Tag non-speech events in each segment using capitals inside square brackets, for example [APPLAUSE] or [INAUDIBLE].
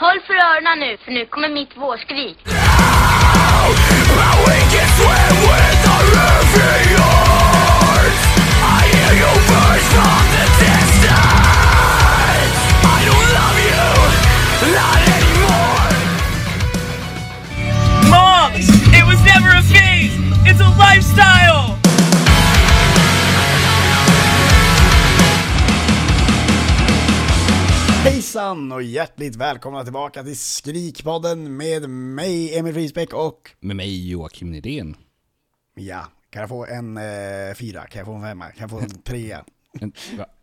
Håll för öronen nu, för nu kommer mitt vårskrik. Mom! It was never a phase! It's a lifestyle! Hejsan och hjärtligt välkomna tillbaka till Skrikpodden med mig Emil Friisbeck och Med mig Joakim Nydén. ja, kan jag få en eh, fyra? Kan jag få en femma? Kan jag få en trea? [LAUGHS] En-?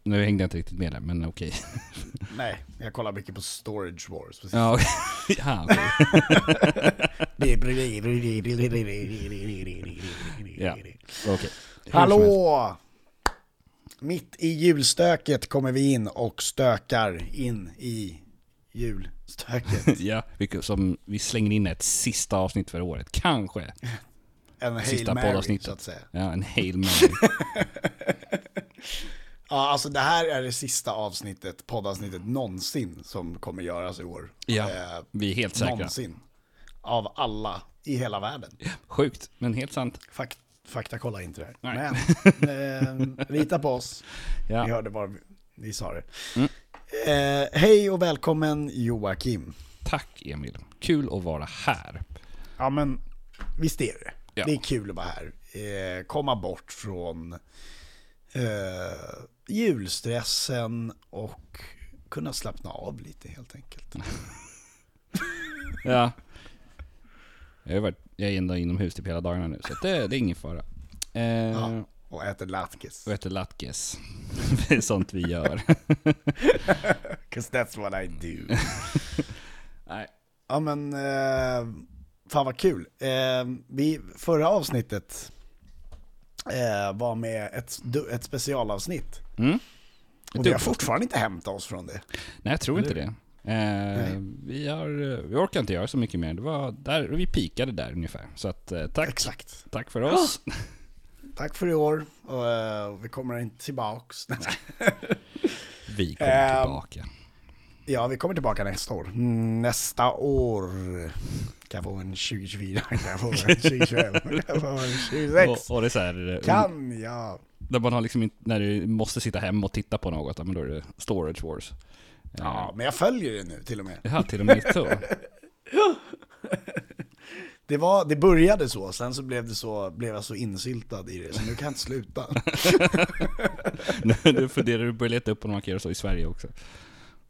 Nu hängde jag inte riktigt med där, men okej. [LAUGHS] Nej, jag kollar mycket på Storage Wars. precis. Ja, okej. [LAUGHS] ja, okej. ja, helst. Hallå! Mitt i julstöket kommer vi in och stökar in i julstöket. [LAUGHS] Ja, som, vi slänger in ett sista avsnitt för året. Kanske. En Sista Hail Mary, så att säga. Ja, en Hail Mary. [LAUGHS] Ja, alltså det här är det sista avsnittet, poddavsnittet någonsin som kommer göras i år. Ja, Eh, vi är helt säkra. Någonsin. Av alla i hela världen. Sjukt, men helt sant. Fak fakta kolla inte det här. Nej. Men [LAUGHS] eh, lita på oss. Ja. Mm. Vi hörde bara vi, sa det. Eh, hej och välkommen Joakim. Tack Emil. Kul att vara här. Ja men visst är det. Ja. Det är kul att vara här. Eh, komma bort från eh, julstressen och kunna slappna av lite helt enkelt. [LAUGHS] Ja. Jag, har varit, jag är ändå inomhus typ hela dagarna nu, så att det, det är ingen fara. Eh, Ja, och äter latkes. Och äter latkes. [LAUGHS] det är sånt vi gör. [LAUGHS] 'Cause that's what I do. [LAUGHS] Nej. Ja men, eh, fan vad kul. Eh, vi, förra avsnittet eh, var med ett, du- ett specialavsnitt. Mm. Och vi har fortfarande inte hämtat oss från det. Nej, jag tror inte det. Eh, vi, har, vi orkar inte göra så mycket mer. Det var där, vi pikade där ungefär. Så att, eh, tack, Exakt. tack för oss. Tack för i år. Och, eh, vi kommer inte tillbaks. [LAUGHS] Vi kommer Ehm. tillbaka. ja, vi kommer tillbaka nästa år. Mm, Nästa år kan jag få en 2024, [LAUGHS] kan jag få en 2025, [LAUGHS] kan jag få en 26. Och, och det är så här, eh, Kan jag? när man har liksom inte, när du måste sitta hemma och titta på något, ja, men då är det Storage Wars. Ja, men jag följer det nu till och med. Ja, till och med så. [LAUGHS] Det, var, det började så, sen så blev, det så blev jag så insyltad i det, så nu kan jag inte sluta. [LAUGHS] nu funderar du på att leta upp om man kan göra så i Sverige också.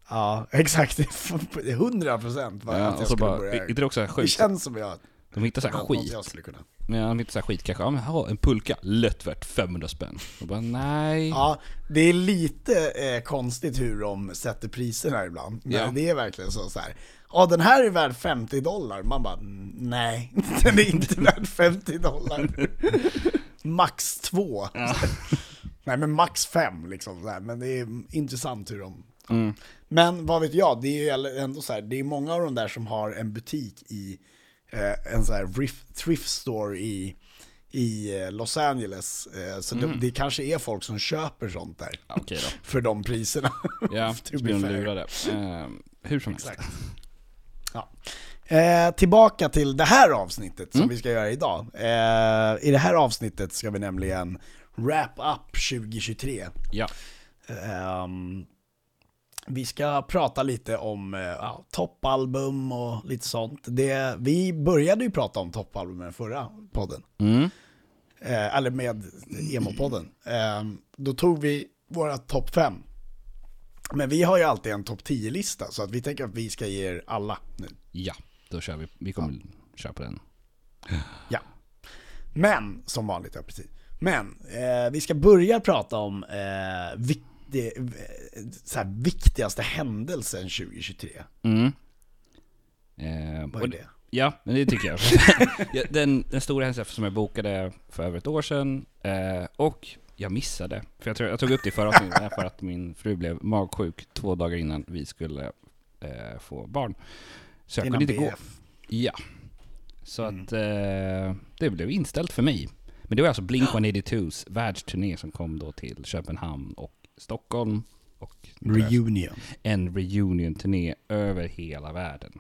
Ja, exakt. Det är 100 procent vad Ja, och jag så skulle bara, börja. är det också Det sjukt? känns som jag, De hittar så här något skit. jag skulle kunna. Men de hittar så här skit kanske, ja men ha en pulka, lätt värt 500 spänn. Och bara nej. Ja, det är lite eh, konstigt hur de sätter priserna ibland. Men Ja. det är verkligen så, så här. Ja, den här är värd 50 dollar. Man bara, "Mm, nej, [LAUGHS] den är inte värd 50 dollar. [LAUGHS] max två. nej, men max fem liksom. Så här. Men det är intressant hur de... Mm. Men vad vet jag, det är ju ändå så här, det är många av de där som har en butik i eh, en så här thrift, thrift store i, i eh, Los Angeles. Eh, så Mm. det, det kanske är folk som köper sånt där. Då. [LAUGHS] För de priserna. Ja, [LAUGHS] To så be blir de lurade. Eh, hur som helst. Ja. Eh, tillbaka till det här avsnittet som Mm. vi ska göra idag. Eh, I det här avsnittet ska vi nämligen wrap up 2023. Ja. Ehm, vi ska prata lite om eh, ja, toppalbum och lite sånt. Det, vi började ju prata om toppalbum i förra podden. Mm. Eh, eller med emo-podden. Ehm, då tog vi våra topp 5. Men vi har ju alltid en topp 10-lista, så att vi tänker att vi ska ge er alla nu. Ja, då kör vi. Vi kommer köra på den. Ja. Men, som vanligt, ja precis. Men, eh, vi ska börja prata om eh, det, eh, så här, viktigaste händelsen 2023. Mm. Eh, Vad är det? Ja, men det tycker jag. [LAUGHS] Ja, den, den stora händelsen som jag bokade för över ett år sedan, eh, och jag missade. För jag, tror, jag tog upp det i förra avsnittet för att min fru blev magsjuk två dagar innan vi skulle eh, få barn. Så jag kunde inte gå. BF. Ja. Så Mm. att eh, det blev inställt för mig. Men det var alltså Blink-182s [GASPS] världsturné som kom då till Köpenhamn och Stockholm. och Reunion. en reunion-turné över hela världen.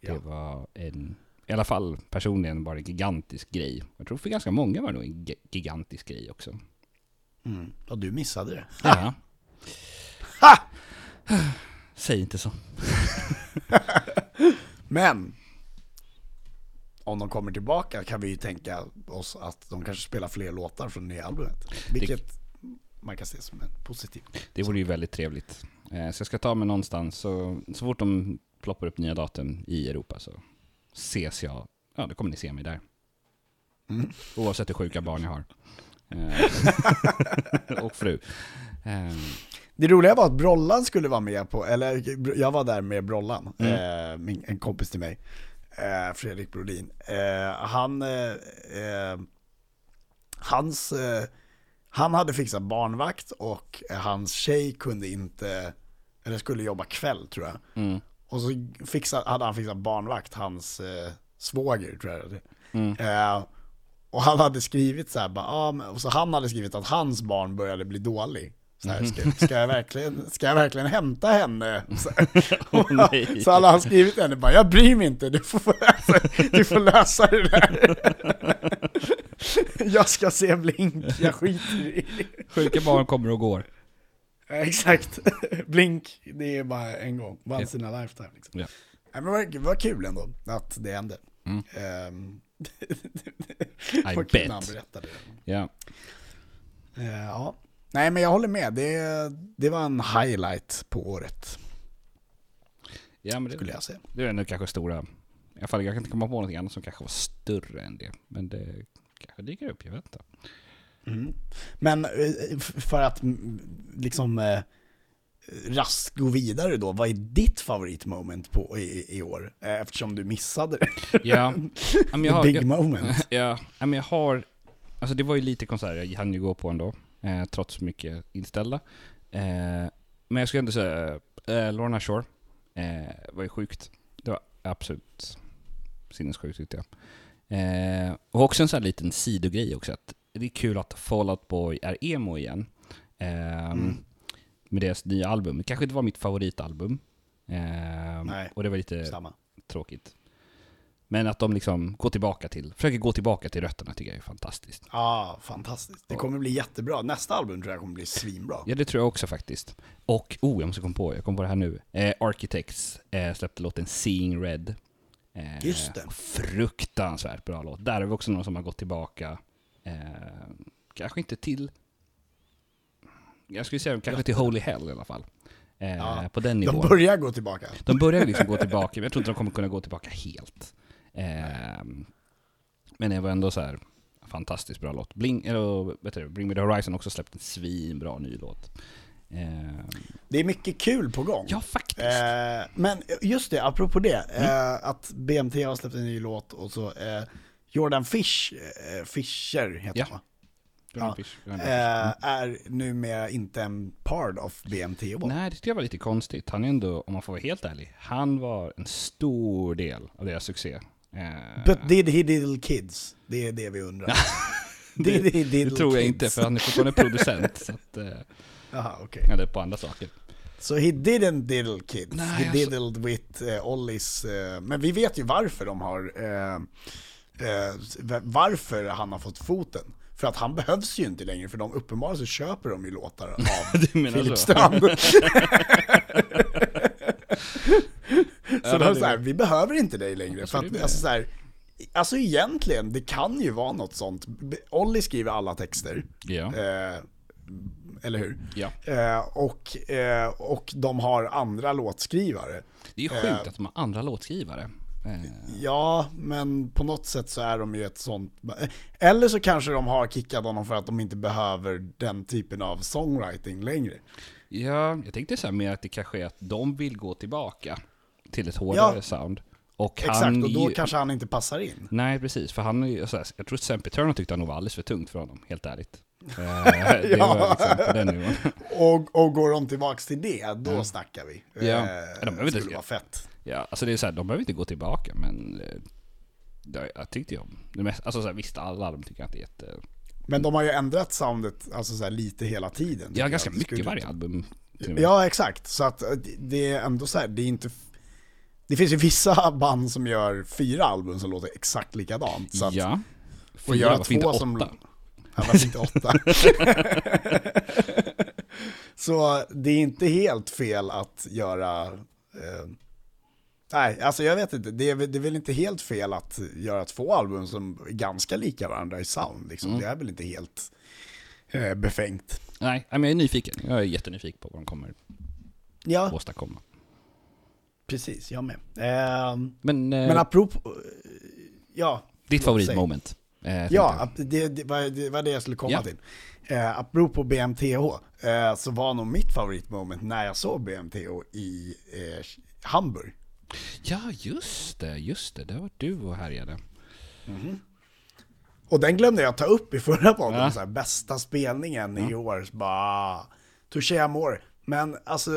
Ja. Det var en, i alla fall personligen det en gigantisk grej. Jag tror för ganska många var det nog en gi- gigantisk grej också. Mm. Ja, du missade det. Ja. Ha! Säg inte så. [LAUGHS] Men om de kommer tillbaka kan vi ju tänka oss att de kanske spelar fler låtar från nya albumet. Vilket man kan se som en positiv. Det vore ju väldigt trevligt. Eh, Så jag ska ta mig någonstans, så, så fort de ploppar upp nya datum i Europa så ses jag, ja då kommer ni se mig där. Mm. Oavsett hur sjuka barn jag har. Eh, [LAUGHS] och fru. Eh, Det roliga var att Brollan skulle vara med på, eller jag var där med Brollan, Mm. eh, en kompis till mig, Fredrik Brodin. Han, hans, han hade fixat barnvakt och eh, hans tjej kunde inte, eller skulle jobba kväll tror jag. mm, Och så fixade, hade han fixat barnvakt, hans eh, svåger tror jag det mm. eh, Och han hade skrivit så här, bara, ah, och så han hade skrivit att hans barn började bli dålig. Så, här, ska, ska, jag verkligen, ska jag verkligen hämta henne? [LAUGHS] Så, [LAUGHS] så hade han skrivit till henne bara, jag bryr mig inte, du får, alltså, du får lösa det där. [LAUGHS] Jag ska se Blink, jag skiter i Sjuka barn kommer och går. Exakt. Blink, det är bara en gång. Once in a lifetime. Liksom. Ja. Nej, men vad, vad kul ändå att det hände. Mm. Ehm, I han bet. berättade det. Ja. Eh, ja. Nej men jag håller med, det, det var en highlight på året ja, men skulle det, jag säga. det är ändå kanske stora, i alla fall jag kan inte komma på något annat som kanske var större än det. Men det kanske dyker upp, jag vet inte. Mm. Men eh, för att mm, liksom eh, raskt gå vidare då, vad är ditt favoritmoment på i, i år? Eh, Eftersom du missade det. [LAUGHS] Ja, [LAUGHS] jag har, Big jag, moment. [LAUGHS] Ja, ja, men jag har... Alltså det var ju lite konserter jag hann ju gå på ändå, eh, trots mycket inställda. Eh, men jag skulle ändå säga, eh, Lorna Shore eh, var ju sjukt. Det var absolut sinnessjukt tyckte jag. Eh, och också en sån här liten sidogrej också, att det är kul att Fall Out Boy är emo igen. Eh, Mm. Med deras nya album. Det kanske inte var mitt favoritalbum. Nej. och det var lite Samma. tråkigt. Men att de liksom går tillbaka till, försöker gå tillbaka till rötterna tycker jag är fantastiskt. Ja, fantastiskt. Det kommer bli jättebra. Nästa album tror jag kommer bli svinbra. Ja det tror jag också faktiskt. Och, oh jag måste komma på, jag kom på det här nu. Eh, Architects eh, släppte låten Seeing Red. Eh, Just det. Fruktansvärt bra låt. Där är vi också någon som har gått tillbaka, eh, kanske inte till, jag skulle säga kanske till Holy Hell i alla fall. Eh, Ja, på den nivån. De börjar gå tillbaka. De börjar liksom gå tillbaka, men jag tror inte de kommer kunna gå tillbaka helt. Ehm, men det var ändå så här fantastiskt bra låt. Bling, eller, vet du, Bring Me The Horizon också släppt en svinbra ny låt. Ehm, Det är mycket kul på gång. ja, faktiskt. Eh, men just det, apropå det, Mm. eh, att BMT har släppt en ny låt och så eh, Jordan Fish, eh, Fischer heter Ja. han ja. Fish. Eh, är numera inte en part of BMT. Nej, det tyckte jag var lite konstigt. Han är ändå, om man får vara helt ärlig, han var en stor del av deras succé. Eh, But did he diddle kids? Det är det vi undrar. [LAUGHS] he det diddle tror jag kids? inte, för han är fortfarande producent. så att, eh, [LAUGHS] Jaha, okej. eller på andra saker. Så he didn't diddle kids, Nej, he alltså- diddled with uh, Ollies, eh, men vi vet ju varför de har, eh, eh, varför han har fått foten. För att han behövs ju inte längre, för de uppenbarligen så köper de ju låtar av [LAUGHS] Filip så? Strand. [LAUGHS] så Ja, de så här, vi behöver inte dig längre. För det att, alltså, så här, alltså egentligen, det kan ju vara något sånt. Olli skriver alla texter. Ja. Eh, eller hur? ja. Eh, och, eh, och de har andra låtskrivare. Det är ju sjukt att de har andra låtskrivare. Eh, Ja, men på något sätt så är de ju ett sånt... Eller så kanske de har kickat honom för att de inte behöver den typen av songwriting längre. Ja, jag tänkte så här mer att det kanske är att de vill gå tillbaka till ett hårdare Ja. sound. Och Exakt, han och då ju- kanske han inte passar in. Nej, precis. För han är ju, så här, jag tror Sempitörn tyckte han nog var alldeles för tungt för honom, helt ärligt. Eh, [LAUGHS] det Ja. var liksom på den nivån. [LAUGHS] Och, och går de tillbaks till det, då snackar vi. Mm. Ja. Eh, Ja, de behöver det skulle vara fett. Ja, alltså det är så här, de behöver inte gå tillbaka, men eh, det, jag tyckte ju om det alltså så här, visst alla album tycker jag inte är jätte... Men de har ju ändrat soundet alltså så här, lite hela tiden. Ja, jag. ganska Det mycket varje album. Ja, exakt. Så att eh, det- det är ändå så här, det är inte... Det finns ju vissa [LAUGHS] band som gör fyra album som låter exakt likadant. Så att, ja. och Fyra, göra inte två som... åtta? Ja, varför inte åtta? [LAUGHS] så det är inte helt fel att göra... Eh, nej, alltså jag vet inte. Det är, det är väl inte helt fel att göra två album som är ganska lika varandra i sound. Liksom. Mm. Det är väl inte helt eh, befängt. Nej, men jag är nyfiken. Jag är jättenyfiken på vad de kommer Ja, åstadkomma. Precis. Jag med. Eh, Men, eh, men apropå... eh, Ja, ditt favoritmoment? Eh, Ja, det, det, var, det var det jag skulle komma Ja. till. Eh, apropå BMTH, eh, så var nog mitt favoritmoment när jag såg BMTH i eh, Hamburg. ja, just det, just det. Där var du och härjade. Och den glömde jag ta upp i förra podden, Ja. så här, bästa spelningen i år. Bara, touché amore. Men alltså,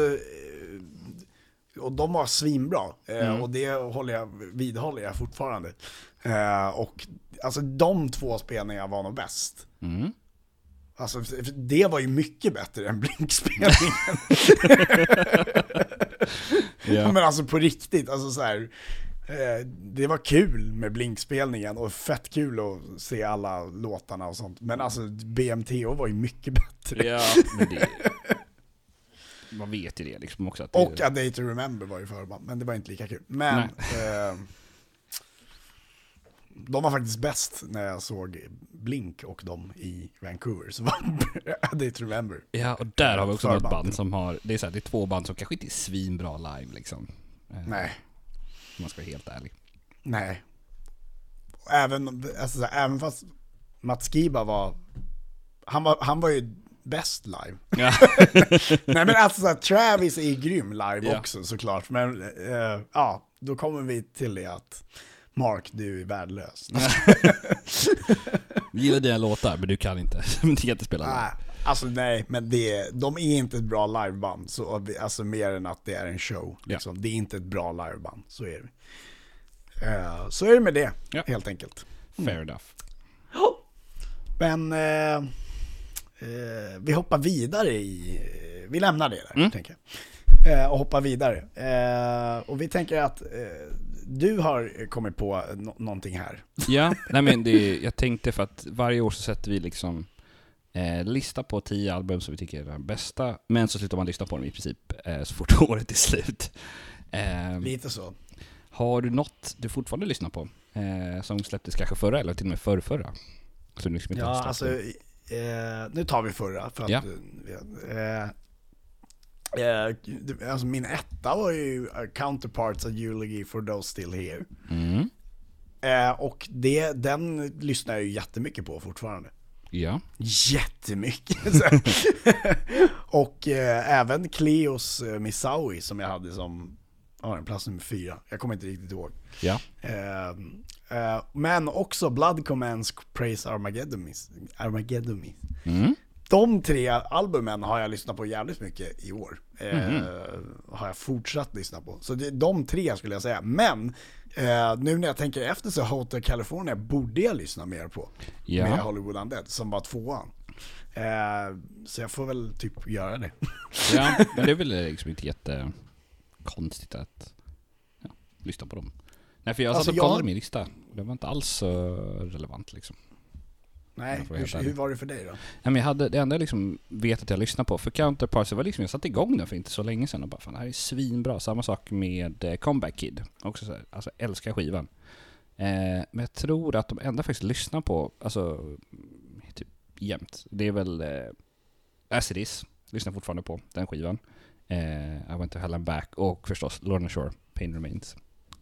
och de var svinbra. Eh, Och det håller jag, vidhåller jag fortfarande. Eh, och alltså de två spelningarna var nog bäst. Mm. Alltså, det var ju mycket bättre än Blinkspelningen. [LAUGHS] Men alltså på riktigt, alltså så här, eh, det var kul med Blinkspelningen och fett kul att se alla låtarna och sånt. Men alltså BMTO var ju mycket bättre. ja, men det... [LAUGHS] Man vet ju det liksom också att det, Och A Day to Remember var ju förband, men det var inte lika kul. Men eh, de var faktiskt bäst när jag såg Blink och dem i Vancouver. Så [LAUGHS] Day to Remember. Ja, och där har vi också något Förband. band som har, det är, så här, det är två band som kanske inte är svinbra live liksom. Eh, Nej. Om man ska vara helt ärlig. Nej. Även, alltså, även fast Mats Giba var, han var, han var ju bäst live. Ja. [LAUGHS] Nej men alltså så här, Travis är grym live Ja. också såklart. Men eh, ja, då kommer vi till det att Mark, du är värdelös. [LAUGHS] Gillar dina låtar, men du kan inte. Men [LAUGHS] du kan inte spela. Nej, alltså nej, men det, de är inte ett bra liveband. Så, alltså mer än att det är en show. Ja. Liksom. Det är inte ett bra liveband, så är det. Eh, så är det med det, Ja. helt enkelt. Fair enough. Men eh, eh, vi hoppar vidare i, eh, vi lämnar det där, Mm. tänker jag. Eh, och hoppar vidare. Eh, och vi tänker att eh, du har kommit på nå- någonting här. [LAUGHS] Ja, nej men det, jag tänkte för att varje år så sätter vi liksom eh, lista på tio album som vi tycker är de bästa, men så slutar man lyssna på dem i princip så fort [LAUGHS] året är slut. Lite så. har du något du fortfarande lyssnar på? Som släpptes kanske förra eller till och med förrförra? Som du liksom inte Ja, alltså? Eh, nu tar vi förra. För att, Ja. eh, eh, alltså min etta var ju eh, Counterparts of Eulogy for those still here. Mm. Eh, och det, den lyssnar jag ju jättemycket på fortfarande. Ja. Jättemycket. [LAUGHS] [LAUGHS] Och eh, även Cleos Missaui som jag hade som, ja, en plats nummer fyra. Jag kommer inte riktigt ihåg. Ja. Eh, eh, men också Blood Commands Praise. Armageddonis. Mm. De tre albumen har jag lyssnat på jävligt mycket i år. Eh, Mhm. Har jag fortsatt lyssna på. Så det, de tre skulle jag säga. Men eh, nu när jag tänker efter så Hotel California borde jag lyssna mer på. Ja. Med Hollywood Undead som var tvåan. Eh, så jag får väl typ göra det. ja, [LAUGHS] men det är väl liksom inte jättekonstigt att ja, lyssna på dem. Nej för jag Alltså, och jag- kollade min lista, det var inte alls så relevant liksom. Nej, Jag hur, hur var det för dig då? Nej, men jag hade, det enda jag liksom vet att jag lyssnar på, för Counterparts, var liksom, jag satte igång den för inte så länge sedan och bara fan det här är svinbra. Samma sak med eh, Comeback Kid. Också så här, alltså älskar skivan. Eh, men jag tror att de enda faktiskt lyssnar på, alltså typ jämt, det är väl eh, As It Is, lyssnar fortfarande på den skivan. Eh, I Went to Hell and Back och förstås Lorna Shore, Pain Remains.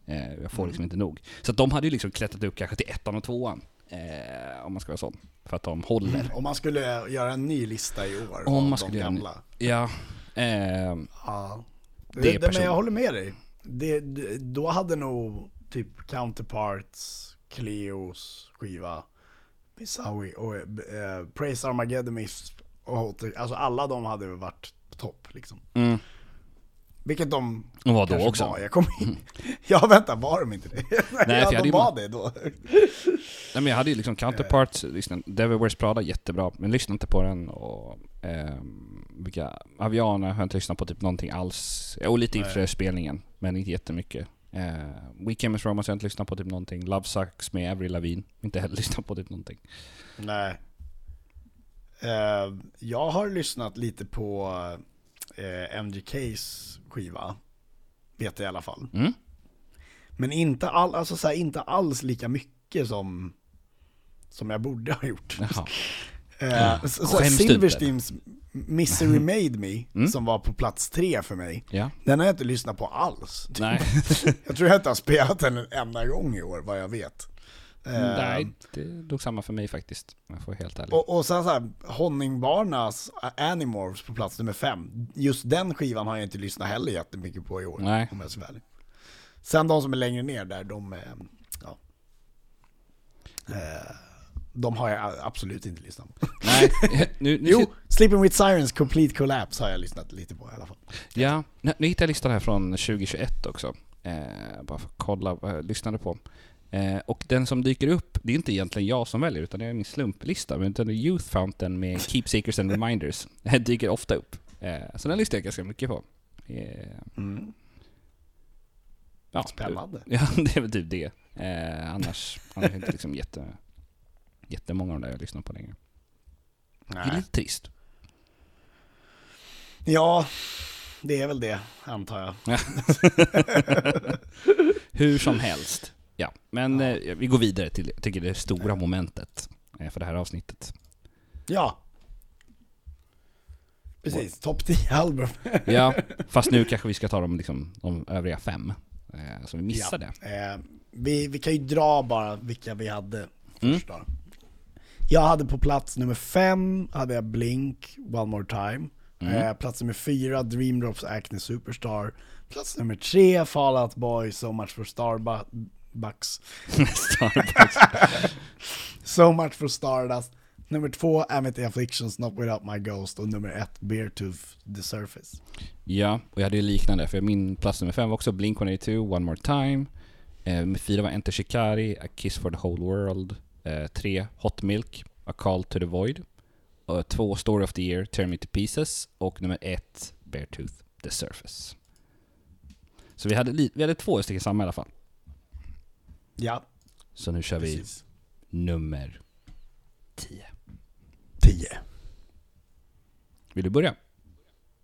Eh, jag får liksom inte nog. Så de hade ju liksom klättrat upp kanske till ettan och tvåan. Eh, om man ska vara sån. För att de håller. Om man skulle göra en ny lista i år Om man de skulle göra en ny- gamla. Ja. ehm, Ja. Det Det, det, men jag håller med dig. Det, det, då hade nog typ Counterparts, Cleos skiva, Missaui och eh, Praise Hotel, alltså alla de hade varit topp liksom. mm. Vilket de Och vad då också? var. Jag kommer [LAUGHS] Ja vänta, var de inte det? [LAUGHS] jag ja, de var det då. Nej men jag hade ju liksom Counterparts, lyssna, Devil Wears Prada, jättebra, men lyssnade inte på den och ehm, vilka, Aviana har jag inte lyssnat på typ någonting alls. Och lite Nej. inför spelningen, men inte jättemycket. Uh, We Came As Romance har jag inte lyssnat på typ någonting. Love Sucks med Avril Lavigne, inte heller lyssnat på typ någonting. Nej. Eh, jag har lyssnat lite på eh, MGKs skiva. Vet jag i alla fall. Mm? Men inte, all, alltså så här, inte alls lika mycket som, som jag borde ha gjort. Jaha. Eh, så, så inte? Silversteins Misery Made Me, Mm. som var på plats tre för mig, Ja. den har jag inte lyssnat på alls. Nej. [LAUGHS] Jag tror jag inte har spelat den en enda gång i år, vad jag vet. Eh, Nej, det nog samma för mig faktiskt. Jag får vara helt ärlig. Och, och sen så här, Honningbarnas Animorphs på plats nummer fem. Just den skivan har jag inte lyssnat heller jättemycket på i år. Nej. Om jag ska vara ärlig. Sen de som är längre ner där, de, eh, ja. Eh, de har jag absolut inte lyssnat på. [LAUGHS] Nej, nu, nu, Jo, Sleeping with Sirens Complete Collapse har jag lyssnat lite på i alla fall. Ja, nu, nu hittade jag listan här från 2021 också. Eh, bara för att kolla vad jag lyssnade på. Eh, och den som dyker upp, det är inte egentligen jag som väljer, utan det är min slumplista. Men är Youth Fountain med Keepsakers and Reminders. [LAUGHS] Den dyker ofta upp. Eh, så den lyssnar jag ganska mycket på. Eh, Mm. ja, Spännande. [LAUGHS] Ja, det är väl typ det. Eh, annars, annars är det inte liksom jätte, jättemånga av de där jag lyssnar på längre. Det är Nej. lite trist. Ja, det är väl det, antar jag. [LAUGHS] Hur som helst. Ja, men eh, vi går vidare till, jag tycker det stora momentet eh, för det här avsnittet. Ja. Precis, topp 10 album. [LAUGHS] Ja, fast nu [LAUGHS] kanske vi ska ta de, liksom, de övriga fem eh, som vi missade. Ja. Eh, vi, vi kan ju dra bara vilka vi hade Mm. först då. Jag hade på plats nummer fem, hade jag Blink, One More Time. Mm. Eh, plats nummer fyra, Dream Drops Acne Superstar. Plats nummer tre, Fall Out Boy, So Much For Starbucks. [LAUGHS] Starbucks. [LAUGHS] So Much For Stardust. Nummer två, Amity Afflictions, Not Without My Ghost. Och nummer ett, Beartooth, The Surface. Ja, och jag hade ju liknande, för min plats nummer fem var också Blink-182, One More Time. Eh, nummer fyra var Enter Shikari, A Kiss For The Whole World. Eh, tre, Hot Milk, A Call To The Void. Och två, Story of the Year, Tear Me To Pieces. Och nummer ett, Beartooth, The Surface. Så vi hade, vi hade två stycken samma i alla fall. Ja, Så nu kör vi precis. nummer 10. 10. Vill du börja?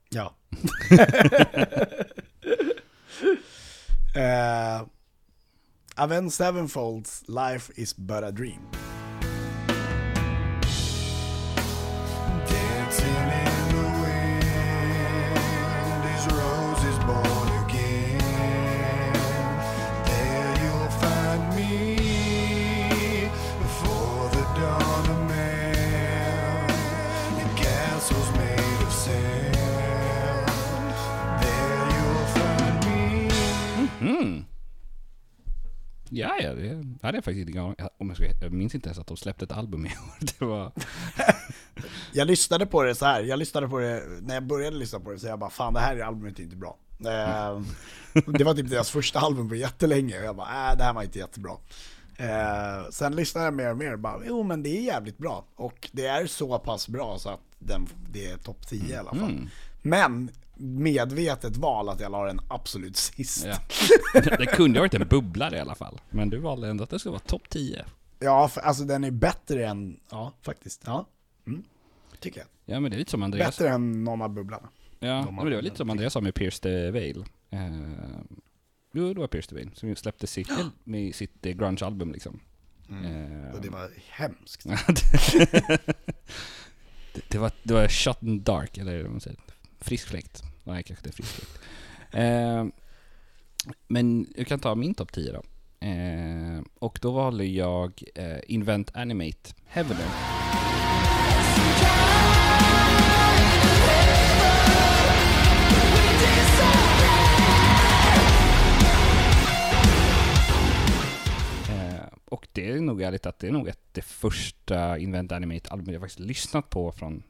Ja. uh, [LAUGHS] Avenged Sevenfolds Life is but a dream. Ja, ja, det hade jag faktiskt inte. Om jag, ska, jag minns inte ens att de släppte ett album i år. [LAUGHS] Det var... [LAUGHS] Jag lyssnade på det så här. jag lyssnade på det, när jag började lyssna på det så jag bara fan det här albumet är inte bra. Eh, [LAUGHS] det var typ deras första album på jättelänge och jag bara äh, det här var inte jättebra. Eh, sen lyssnade jag mer och mer och bara jo men det är jävligt bra. Och det är så pass bra så att den, det är topp 10 i alla fall. Mm. Men medvetet val att jag la den absolut sist. Ja. [LAUGHS] Det kunde ha varit en bubblare i alla fall. Men du valde ändå att det skulle vara topp 10. Ja, för, alltså den är bättre än, ja faktiskt. Ja, mm, tycker jag. Ja, men det är lite som Andreas... Bättre än någon av bubblarna. Ja, De men det var lite som Andreas sa med Pierce the Veil. Eh, jo, det var Pierce the Veil som släppte sitt, med sitt eh, grunge-album liksom. Eh, Och det var hemskt. [LAUGHS] det, det, var, det var shot in dark, eller vad man säger. Frisk fläkt. Nej, kanske inte är fläkt. Eh, men jag kan ta min topp 10 då. Eh, och då valde jag eh, Invent Animate Heavener. Eh, och det är nog ärligt att det är nog ett, det första Invent Animate-albumet jag faktiskt lyssnat på från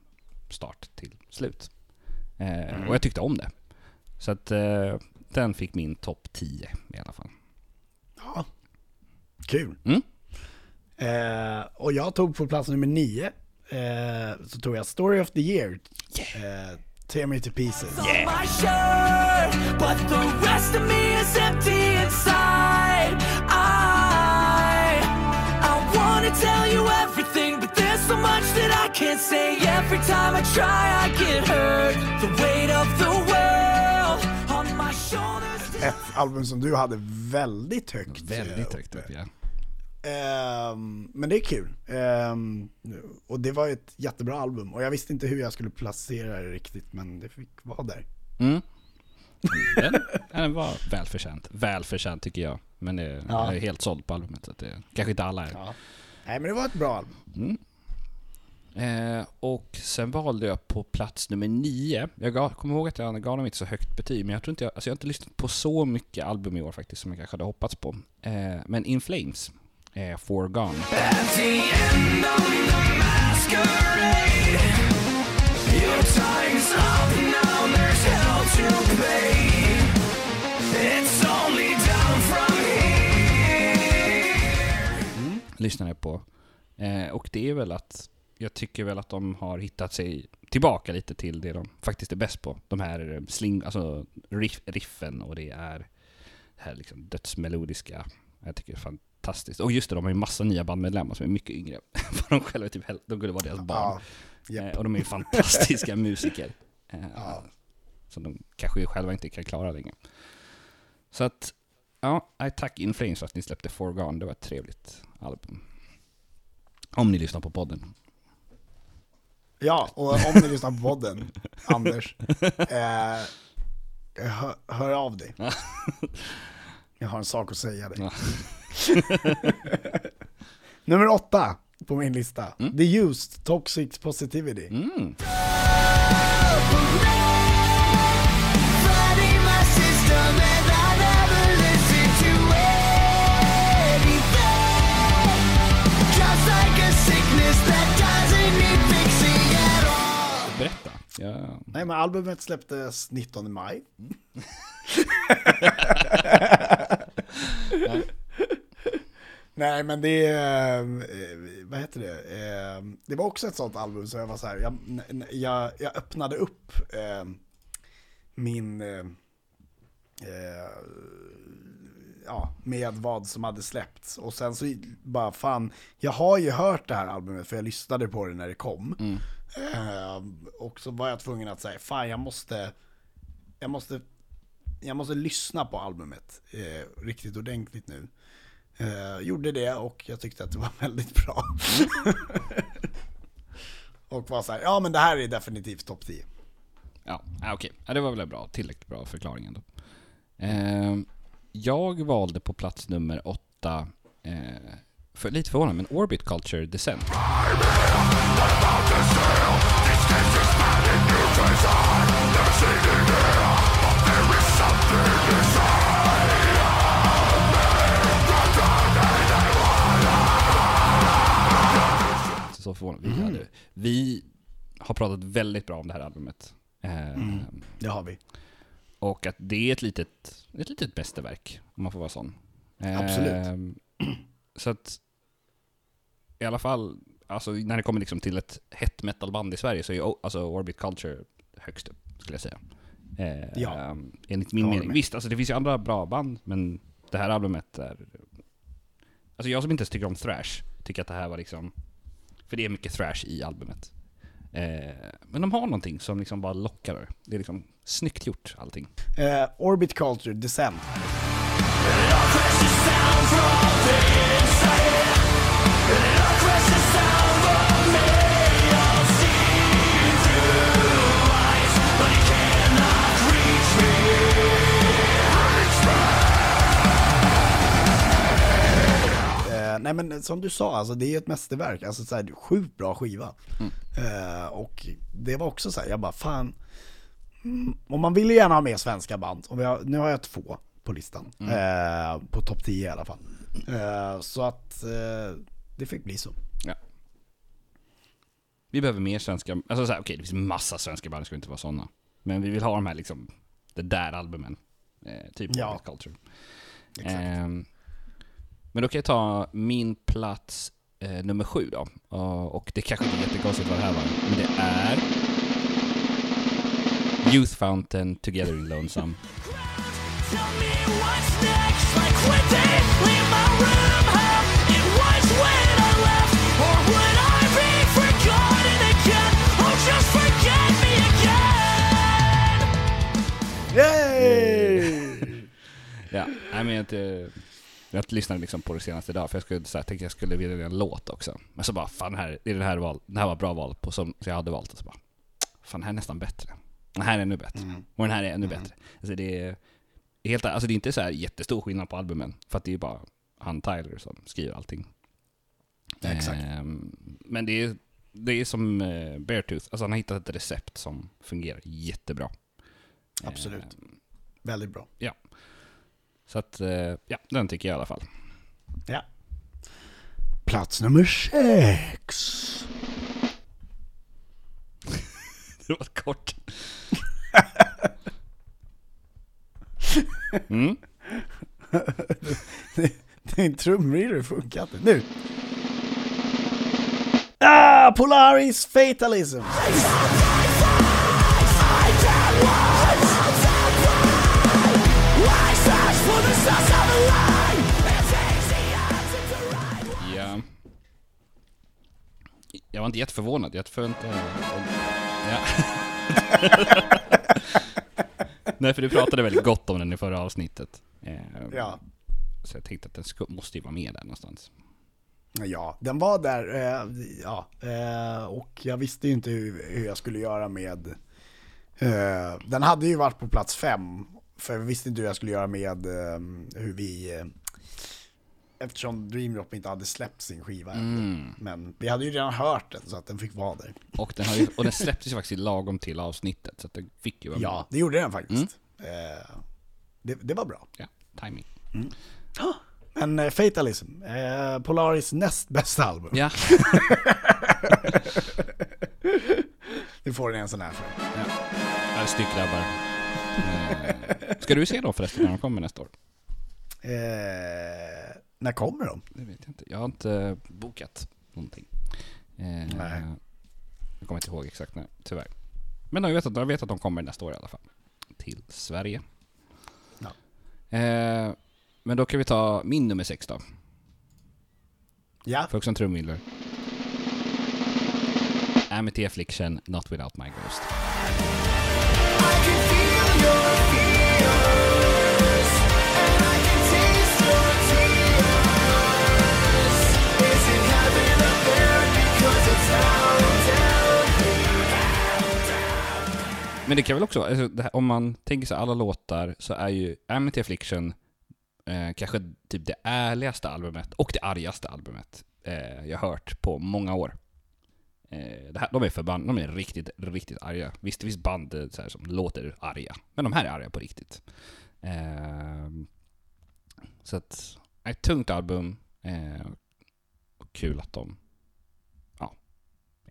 start till slut. Eh, Och jag tyckte om det. Så att eh, den fick min topp 10 i alla fall. Ja, kul. Mm. Eh, och jag tog på plats nummer nio, eh, så tog jag Story of the Year, eh, Tear Me To Pieces. my shirt, but the rest of me is empty inside. I I wanna tell you everything, that I can't say. Every time I try, I get hurt. The weight of the world on my shoulders. Ett album som du hade väldigt högt. Väldigt eh, högt upp ja. Ehm, men det är kul. Ehm, och det var ett jättebra album. Och jag visste inte hur jag skulle placera det riktigt, men det fick vara där. Mm. Den, [LAUGHS] den var välförtjänt. Välförtjänt tycker jag. Men det, Ja. jag är helt såld på albumet så att det kanske inte alla är. Nej, men det var ett bra album. Eh, och sen valde jag på plats nummer nio. Jag gav, kommer ihåg att jag gav dem inte så högt betyg, men jag tror inte jag, alltså jag har inte lyssnat på så mycket album i år faktiskt som jag kanske hade hoppats på. Eh, men In Flames, eh, For Gone. the mm, lyssnade jag på. Eh, och det är väl att jag tycker väl att de har hittat sig tillbaka lite till det de faktiskt är bäst på. De här sling, alltså riff, riffen och det är det här liksom dödsmelodiska. Jag tycker det är fantastiskt. Och just det, de har ju massa nya bandmedlemmar som är mycket yngre [LAUGHS] vad de själva är typ de skulle vara deras barn. Ja, japp. Eh, och de är ju fantastiska [LAUGHS] musiker. Eh, Ja. Som de kanske själva inte kan klara längre. Så att, ja, tack In Flames för att ni släppte Foregone. Det var ett trevligt album. Om ni lyssnar på podden. Ja, och om ni lyssnar på podden, [LAUGHS] Anders, eh, hör, hör av dig. Jag har en sak att säga dig. [LAUGHS] Nummer åtta på min lista. The Used, Toxic Positivity. Mm. Ja. Nej men albumet släpptes 19 maj. [LAUGHS] Nej men det, eh, vad heter det, Eh, det var också ett sånt album så jag var så här, jag, jag, jag öppnade upp eh, min, ja, med vad som hade släppts. Och sen så bara, fan, jag har ju hört det här albumet för jag lyssnade på det när det kom. Eh, och så var jag tvungen att säga, fan jag måste, jag måste, jag måste lyssna på albumet eh, riktigt ordentligt nu. Eh, gjorde det och jag tyckte att det var [LAUGHS] väldigt bra. [LAUGHS] och var så här, ja men det här är definitivt topp 10. Ja, ah, okej. Ja, det var väl en bra, tillräckligt bra förklaring ändå. Jag valde på plats nummer åtta, eh, för, lite förvånad, men Orbit Culture Descent. Så förvånad. Vi, hade, vi har pratat väldigt bra om det här albumet. Eh, Det har vi. Och att det är ett litet, ett litet mästerverk, om man får vara sån. Absolut. Ehm, [CLEARS THROAT] så att, i alla fall, alltså när det kommer liksom till ett hett metalband i Sverige så är ju, alltså Orbit Culture högst upp, skulle jag säga. Eh, Ja. Enligt min mening. Visst, alltså det finns ju andra bra band, men det här albumet är... Alltså jag som inte ens tycker om thrash, tycker att det här var liksom... För det är mycket thrash i albumet. Eh, men de har någonting som liksom bara lockar. Det är liksom snyggt gjort, allting. Eh, Orbit Culture, Descent. Eh, nej men som du sa, alltså, det är ett mästerverk. Alltså så här, sjukt bra skiva. Eh, och det var också så här, jag bara fan. Mm, och man vill ju gärna ha med svenska band. Och har, nu har jag två på listan. Eh, på topp 10 i alla fall. Eh, så att det fick bli så. Ja. Vi behöver mer svenska, alltså så här, okej det finns massa svenska band, det ska inte vara sådana. Men vi vill ha de här liksom, det där albumen. Typ Ja. Culture. Exakt. Men då kan jag ta min plats eh, nummer sju då. Och, och det kanske inte är jättekonstigt vad det här var, men det är... Youth Fountain, Together in Lonesome. Yay! [LAUGHS] Ja, nej men jag, jag lyssnade liksom på det senaste idag för jag skulle, så här, tänkte jag skulle vilja en låt också. Men så bara, fan här, det, är det, här val, det här var bra val på som jag hade valt och så bara, fan den här är nästan bättre. Den här är ännu bättre. Och den här är ännu bättre. Alltså det är helt, alltså det är inte så här jättestor skillnad på albumen. För att det är bara han Tyler som skriver allting. Exakt. Ehm, men det är, det är som eh, Beartooth, alltså han har hittat ett recept som fungerar jättebra. Absolut. Ehm, Väldigt bra. ja. Så att, eh, ja, den tycker jag i alla fall. Ja. Plats nummer sex. [LAUGHS] Det var kort. [LAUGHS] Mm. [LAUGHS] Din trumvirvel funkar inte. Nu! Ah, Polaris Fatalism! Jag var inte jätteförvånad. Jag förväntade ja. [LAUGHS] Nej, för du pratade väldigt gott om den i förra avsnittet. Eh, Ja. Så jag tänkte att den måste ju vara med där någonstans. Ja, den var där, eh, ja, eh, och jag visste ju inte hur, hur jag skulle göra med... Eh, den hade ju varit på plats fem, för jag visste inte hur jag skulle göra med eh, hur vi... Eftersom Dreamdrop inte hade släppt sin skiva än. Men vi hade ju redan hört den, så att den fick vara där. Och den, har ju, och den släpptes ju faktiskt lagom till avsnittet, så att den fick ju vara. Ja, det gjorde den faktiskt. Eh, det, det var bra. ja timing. Men eh, Fatalism, eh, Polaris näst bästa album. Ja. [LAUGHS] Det får den en sån här för. ja. Här är styckgrabbar. Eh, ska du se dem förresten när de kommer nästa år? Eh, när kommer de? Det vet jag inte. Jag har inte bokat någonting. Eh, Nej. Jag kommer inte ihåg exakt när, tyvärr. Men jag vet, att, jag vet att de kommer nästa år i alla fall. Till Sverige. Ja. Eh, men då kan vi ta min nummer sex då. Ja, För också en trumvirvel. Amity Affliction, Not Without My Ghost. Men det kan väl också, alltså, här, om man tänker sig alla låtar så är ju Amity Affliction eh, kanske typ det ärligaste albumet och det argaste albumet eh, jag hört på många år. Eh, det här, de är förband, de är riktigt, riktigt arga. Visst, det finns band eh, så här, som låter arga, men de här är arga på riktigt. Eh, så att, ett tungt album, eh, och kul att de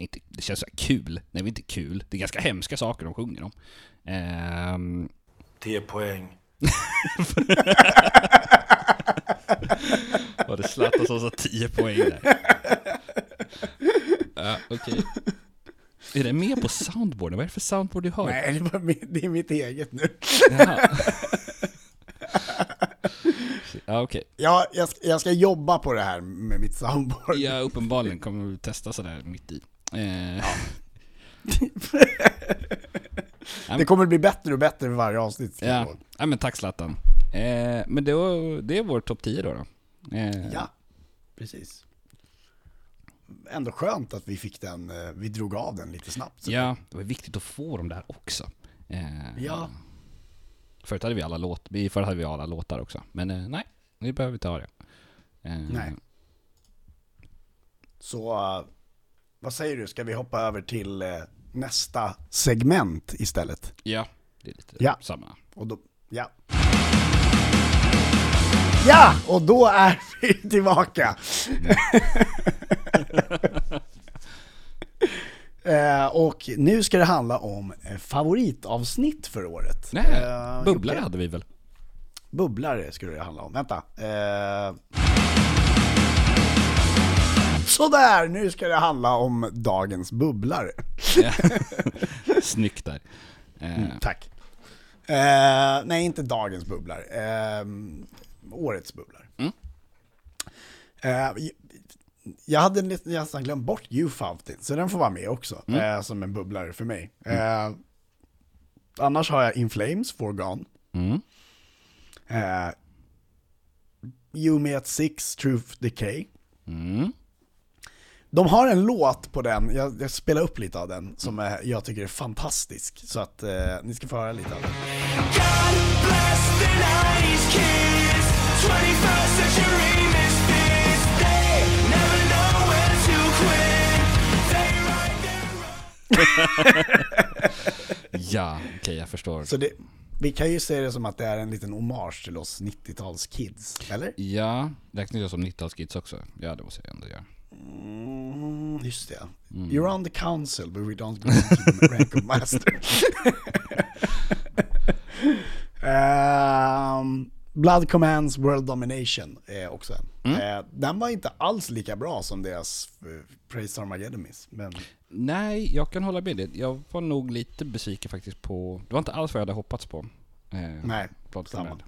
inte, det känns så kul. Nej, det är inte kul. Det är ganska hemska saker de sjunger om. Ehm, 10 poäng. [LAUGHS] Var det Zlatan som sa 10 poäng där? [LAUGHS] Ja, okej. Är det med på soundboarden? Vad är det för soundboard du har? nej det, var mitt, det är mitt eget nu. Jaha. [LAUGHS] Ja, okej. Ja, jag, ska- jag ska jobba på det här med mitt soundboard. Ja, uppenbarligen kommer vi testa sådär mitt i. Eh, [LAUGHS] Det kommer bli bättre och bättre för varje avsnitt. ja. ja, men tack Zlatan. Eh, men det, var, det är vår topp 10 då. då. Eh, ja, precis. Ändå skönt att vi fick den, eh, vi drog av den lite snabbt. så- Ja, det var viktigt att få dem där också. Eh, Ja. Förut hade vi alla låt, vi, förut hade vi alla låtar också. Men eh, nej, vi behöver inte ha det. Eh, Nej. Så, vad säger du, ska vi hoppa över till eh, nästa segment istället? Ja, det är lite Ja. samma. Och då, ja. Ja, och då är [LAUGHS] vi tillbaka. [LAUGHS] eh, och nu ska det handla om eh, favoritavsnitt för året. Nej, Eh, bubblare Jocke, hade vi väl? Bubblare skulle det handla om. Vänta. Eh... Sådär, nu ska det handla om dagens bubblare. Ja. [LAUGHS] Snyggt där. Eh, Mm, tack. Eh, nej, inte dagens bubblar. Eh, årets bubblar. Mm. Eh, jag hade nästan glömt bort You Fountain, så den får vara med också. Mm. Eh, som en bubblare för mig. Eh, annars har jag In Flames, Forgone. Mm. You Me at Six, Truth Decay. Mm. De har en låt på den, jag, jag spelar upp lite av den, som är, jag tycker är fantastisk. Så att eh, ni ska få höra lite av den. God bless the 90s kids 21st century misfits They never know when to quit They write their [LAUGHS] Ja, okej jag förstår. Så det, vi kan ju se det som att det är en liten hommage till oss 90-talskids, eller? Ja, räknas jag som 90-talskids också? Ja, det måste jag ändå göra. Mm, just det. You're on the council but we don't go into the [LAUGHS] rank of master. [LAUGHS] Ehm, Blood Commands World Domination är också en. Eh, den var inte alls lika bra som deras uh, Praise Armageddon men Nej, jag kan hålla med dig. Jag var nog lite besviken faktiskt på... Det var inte alls vad jag hade hoppats på. Eh, nej, Blood samma. Command.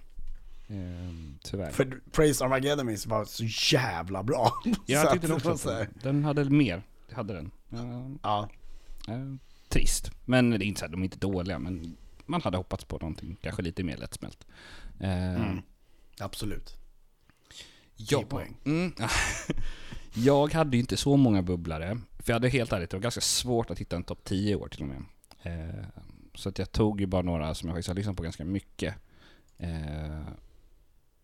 Eh, tyvärr. För Praise Armageddon var så jävla bra. [LAUGHS] jag tyckte det också så den hade mer. Det hade den. Eh, Ja, eh, trist. Men det är inte så här, de är inte dåliga, men man hade hoppats på någonting kanske lite mer lättsmält. Eh, absolut. Ja, poäng. Mm. [LAUGHS] jag hade ju inte så många bubblare. För jag hade helt ärligt, det var ganska svårt att hitta en topp 10 år till och med. Eh, så att jag tog ju bara några som jag faktiskt har lyssnat på ganska mycket. Eh,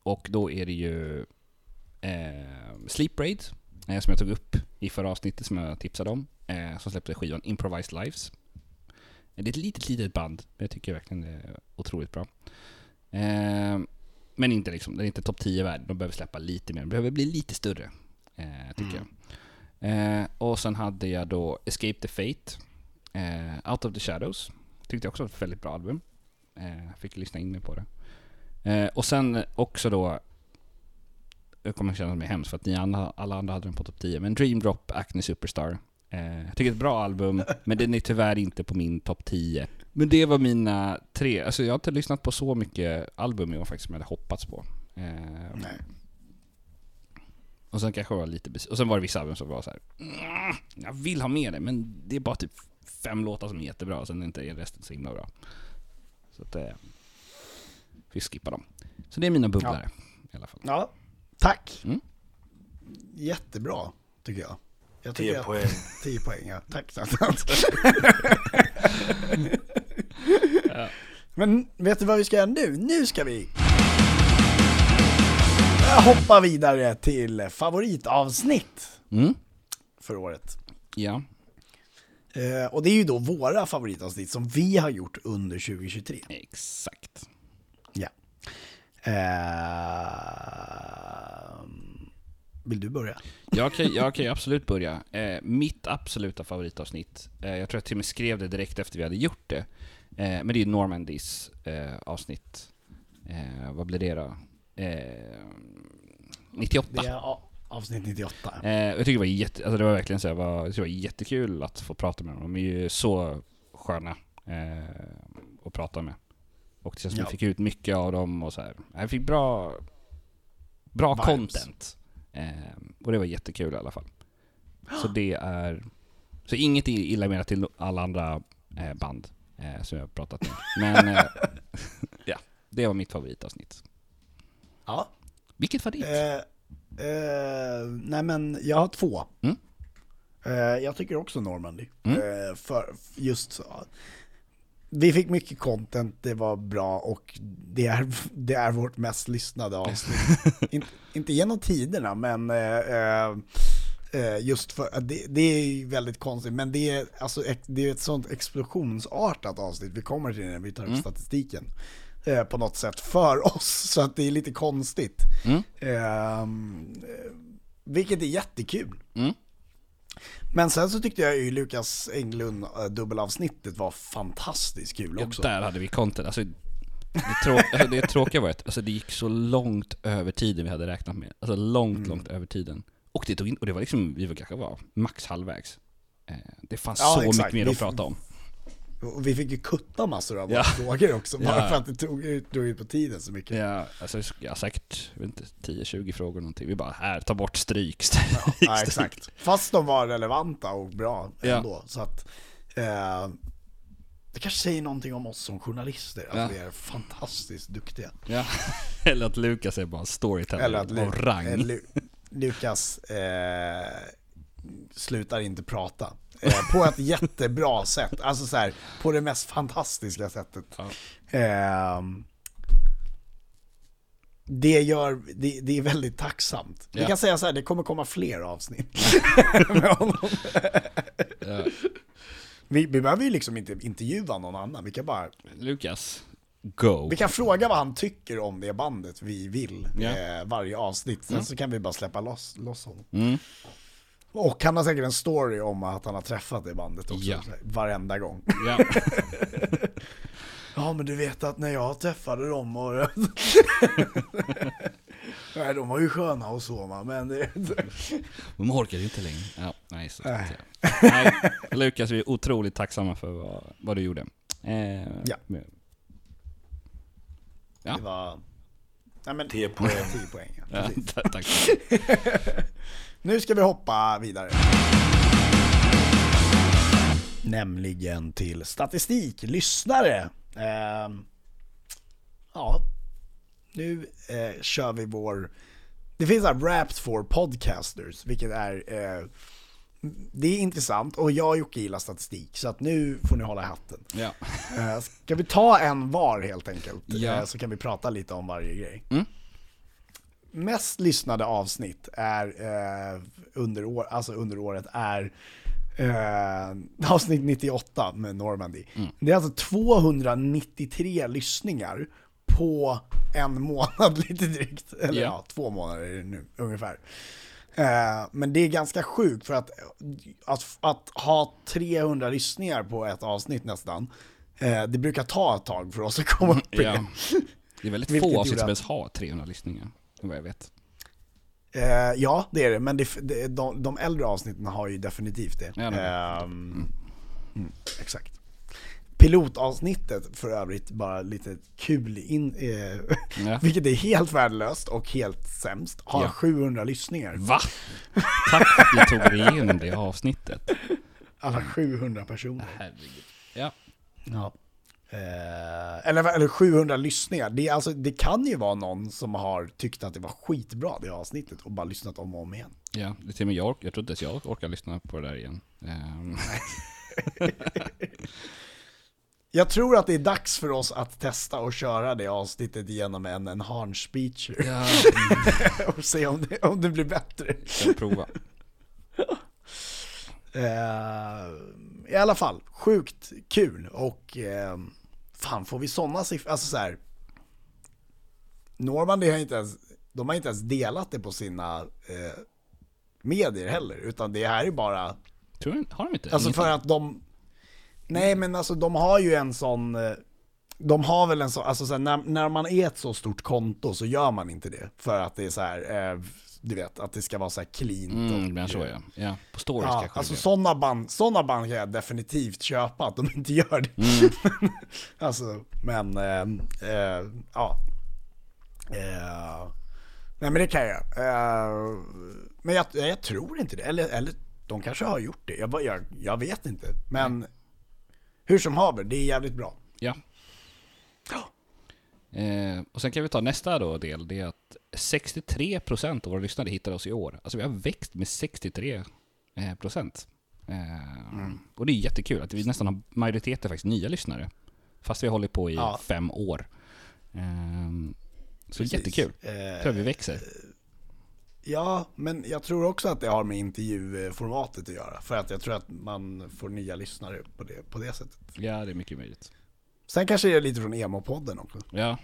och då är det ju eh, Sleep Raid, eh, som jag tog upp i förra avsnittet som jag tipsade om. Eh, som släppte skivan Improvised Lives. Det är ett litet, litet band, men jag tycker verkligen det är otroligt bra. Eh, men inte liksom, den är inte topp 10 värd. De behöver släppa lite mer. De behöver bli lite större, eh, tycker jag. Eh, och sen hade jag då Escape the Fate, eh, Out of the Shadows. Tyckte jag också var ett väldigt bra album. Eh, fick lyssna in mig på det. Eh, och sen också då, jag kommer känna mig hemskt för att ni andra, alla andra hade den på topp 10, men Dream Drop, Acne Superstar. Eh, jag tycker det är ett bra album, [LAUGHS] men den är tyvärr inte på min topp 10. Men det var mina tre, alltså jag har inte lyssnat på så mycket album i år faktiskt som jag hade hoppats på. Eh, Nej. och sen kanske jag var lite Och sen var det vissa album som var så här. "Mm, Jag vill ha med det, men det är bara typ fem låtar som är jättebra, och sen är inte resten så himla bra. Så att... Eh, vi skippar dem. Så det är mina bubblare i alla fall. Ja, tack. Mm. Jättebra, tycker jag. jag tycker 10 att- poäng. [LAUGHS] 10 poäng, ja. Tack [LAUGHS] Satan. Men vet du vad vi ska göra nu? Nu ska vi hoppa vidare till favoritavsnitt Mm. för året. Ja. Eh, och det är ju då våra favoritavsnitt som vi har gjort under 2023. Exakt. Eh, vill du börja? Jag kan, jag kan absolut börja. Eh, mitt absoluta favoritavsnitt, eh, jag tror jag till och med skrev det direkt efter vi hade gjort det. Eh, men det är Normandys eh, avsnitt. Eh, vad blir det då? Eh, 98. Det är avsnitt 98. Eh, jag tycker det var, jätte, alltså det var verkligen så här, var, det var jättekul att få prata med dem. De är ju så sköna att prata med. Och det känns som Ja. vi fick ut mycket av dem och så här. Jag fick bra, bra Vibes. content. Eh, och det var jättekul i alla fall. Så [GASPS] det är... Så inget illa menat till alla andra eh, band eh, som jag har pratat med. Men eh, [LAUGHS] ja, det var mitt favoritavsnitt. Ja. Vilket var ditt? Eh, eh, nej men jag har två. Mm. Jag tycker också Normandy. Mm. För just så. Vi fick mycket content, det var bra och det är, det är vårt mest lyssnade avsnitt. [LAUGHS] In, inte genom tiderna men eh, eh, eh, just för det, det är väldigt konstigt men det är, alltså, det är ett sånt explosionsartat avsnitt vi kommer till när vi tar upp Mm. statistiken. Eh, på något sätt för oss [LAUGHS] så att det är lite konstigt. Mm. Ehm, eh, vilket är jättekul. Mm. Men sen så tyckte jag ju Lukas Englund eh, dubbelavsnittet var fantastiskt kul Ja, också. där hade vi content. Alltså, det, trå [LAUGHS] alltså, det tråkiga var att alltså, det gick så långt över tiden vi hade räknat med. Alltså långt, Mm. långt över tiden. Och det, tog in, och det var liksom, vi var kanske var max halvvägs. Eh, det fanns Ja, så exakt. mycket mer Vi- att prata om. Och vi fick ju kutta massor av Ja. våra frågor också, bara Ja. för att det tog ut, drog ut på tiden så mycket. Ja, alltså har säkert, jag vet inte, 10-20 frågor någonting. Vi bara, här, ta bort stryk, stryk, Ja, [LAUGHS] stryk. exakt. Fast de var relevanta och bra Ja. ändå. Så att, eh, det kanske säger någonting om oss som journalister, att Ja. vi är fantastiskt duktiga. Ja. [LAUGHS] Eller att Lukas är bara storyteller Eller att Lu- av rang. eh, Lu- Lukas eh, slutar inte prata. Eh, på ett jättebra sätt, alltså så här, på det mest fantastiska sättet. Ja. Ehm, det, gör, det, det är väldigt tacksamt. Vi Ja. kan säga så här, det kommer komma fler avsnitt [LAUGHS] med honom. Ja. Vi, vi behöver ju liksom inte intervjua någon annan, vi kan bara Lukas, go. vi kan fråga vad han tycker om det bandet vi vill Ja. eh, varje avsnitt, sen så kan vi bara släppa loss, loss honom. Mm. Och han har säkert en story om att han har träffat det bandet också, Ja. varenda gång. Ja. [LAUGHS] Ja men du vet att när jag träffade dem och... [LAUGHS] Nej de var ju sköna och så va, men det... [LAUGHS] De orkar ju inte längre. Ja, nej, så Nej. nej. Lukas, vi är otroligt tacksamma för vad, vad du gjorde. Eh, Ja. men- Ja. Det var... Nej men... 10 poäng. 10 poäng. ja. Ja, tack. Nu ska vi hoppa vidare. Nämligen till statistik, lyssnare. Ehm, ja, nu eh, kör vi vår... Det finns här Wrapped for Podcasters, vilket är... Eh, det är intressant och jag och Jocke gillar statistik, så att nu får ni hålla i hatten. Ja. Eh, Ska vi ta en var helt enkelt? Ja. Eh, Så kan vi prata lite om varje grej. Mm. Mest lyssnade avsnitt är eh, under, år, alltså under året är eh, [LAUGHS] avsnitt 98 med Normandy. Mm. Det är alltså 293 lyssningar på en [LAUGHS] månad lite drygt. Eller Ja. ja, två månader nu ungefär. Eh, men det är ganska sjukt för att, att, att ha 300 lyssningar på ett avsnitt nästan, eh, det brukar ta ett tag för oss att komma upp i Ja. det. Det är väldigt [LAUGHS] Vilket få avsnitt som att- ens har 300 lyssningar, vad jag vet. Eh, ja, det är det, men det, det, de, de äldre avsnitten har ju definitivt det. Ja, det Ehm, mm, exakt. Pilotavsnittet för övrigt, bara lite kul in, eh, Ja. [LAUGHS] vilket är helt värdelöst och helt sämst, har Ja. 700 lyssningar. Va? Tack för att du tog dig igenom det avsnittet. Alla 700 personer. Herregud. Ja. Ja. Eh, eller, eller 700 lyssningar. Det, alltså, det kan ju vara någon som har tyckt att det var skitbra det avsnittet och bara lyssnat om och om igen. Ja, det är till och med jag, jag tror inte ens jag orkar lyssna på det där igen. Ehm, [LAUGHS] Jag tror att det är dags för oss att testa och köra det avsnittet genom en enhanced speech ja, [LAUGHS] och se om det, om det blir bättre. jag prova. [LAUGHS] Eh, I alla fall, sjukt kul och eh, fan får vi sådana siffror, alltså så här. Normandy har inte ens, de har inte ens delat det på sina eh, medier heller, utan det här är bara Tror jag, har de inte? Alltså för att de... Nej men alltså de har ju en sån... eh, De har väl en sån, alltså så här, när, när man är ett så stort konto så gör man inte det. För att det är så här, eh, du vet, att det ska vara så här cleant Mm, och... så ja. Ja, på stories Ja, kanske alltså sådana band, såna band kan jag definitivt köpa att de inte gör det. Mm. [LAUGHS] alltså, men, eh, eh, ja. Eh, nej men det kan jag. Men jag, jag tror inte det, eller, eller de kanske har gjort det, jag, jag, jag vet inte. Men hur som haver, det är jävligt bra. Ja. Eh, och sen kan vi ta nästa då del, det är att 63% av våra lyssnare hittade oss i år. Alltså vi har växt med 63%. Eh, procent. Eh, Och det är jättekul att vi nästan har majoriteten faktiskt nya lyssnare. Fast vi har hållit på i Ja. fem år. Eh, så Precis. jättekul. Eh, Jag tror vi växer. Ja, men jag tror också att det har med intervjuformatet att göra. För att jag tror att man får nya lyssnare på det, på det sättet. Ja, det är mycket möjligt. Sen kanske det är lite från emo-podden också, Ja,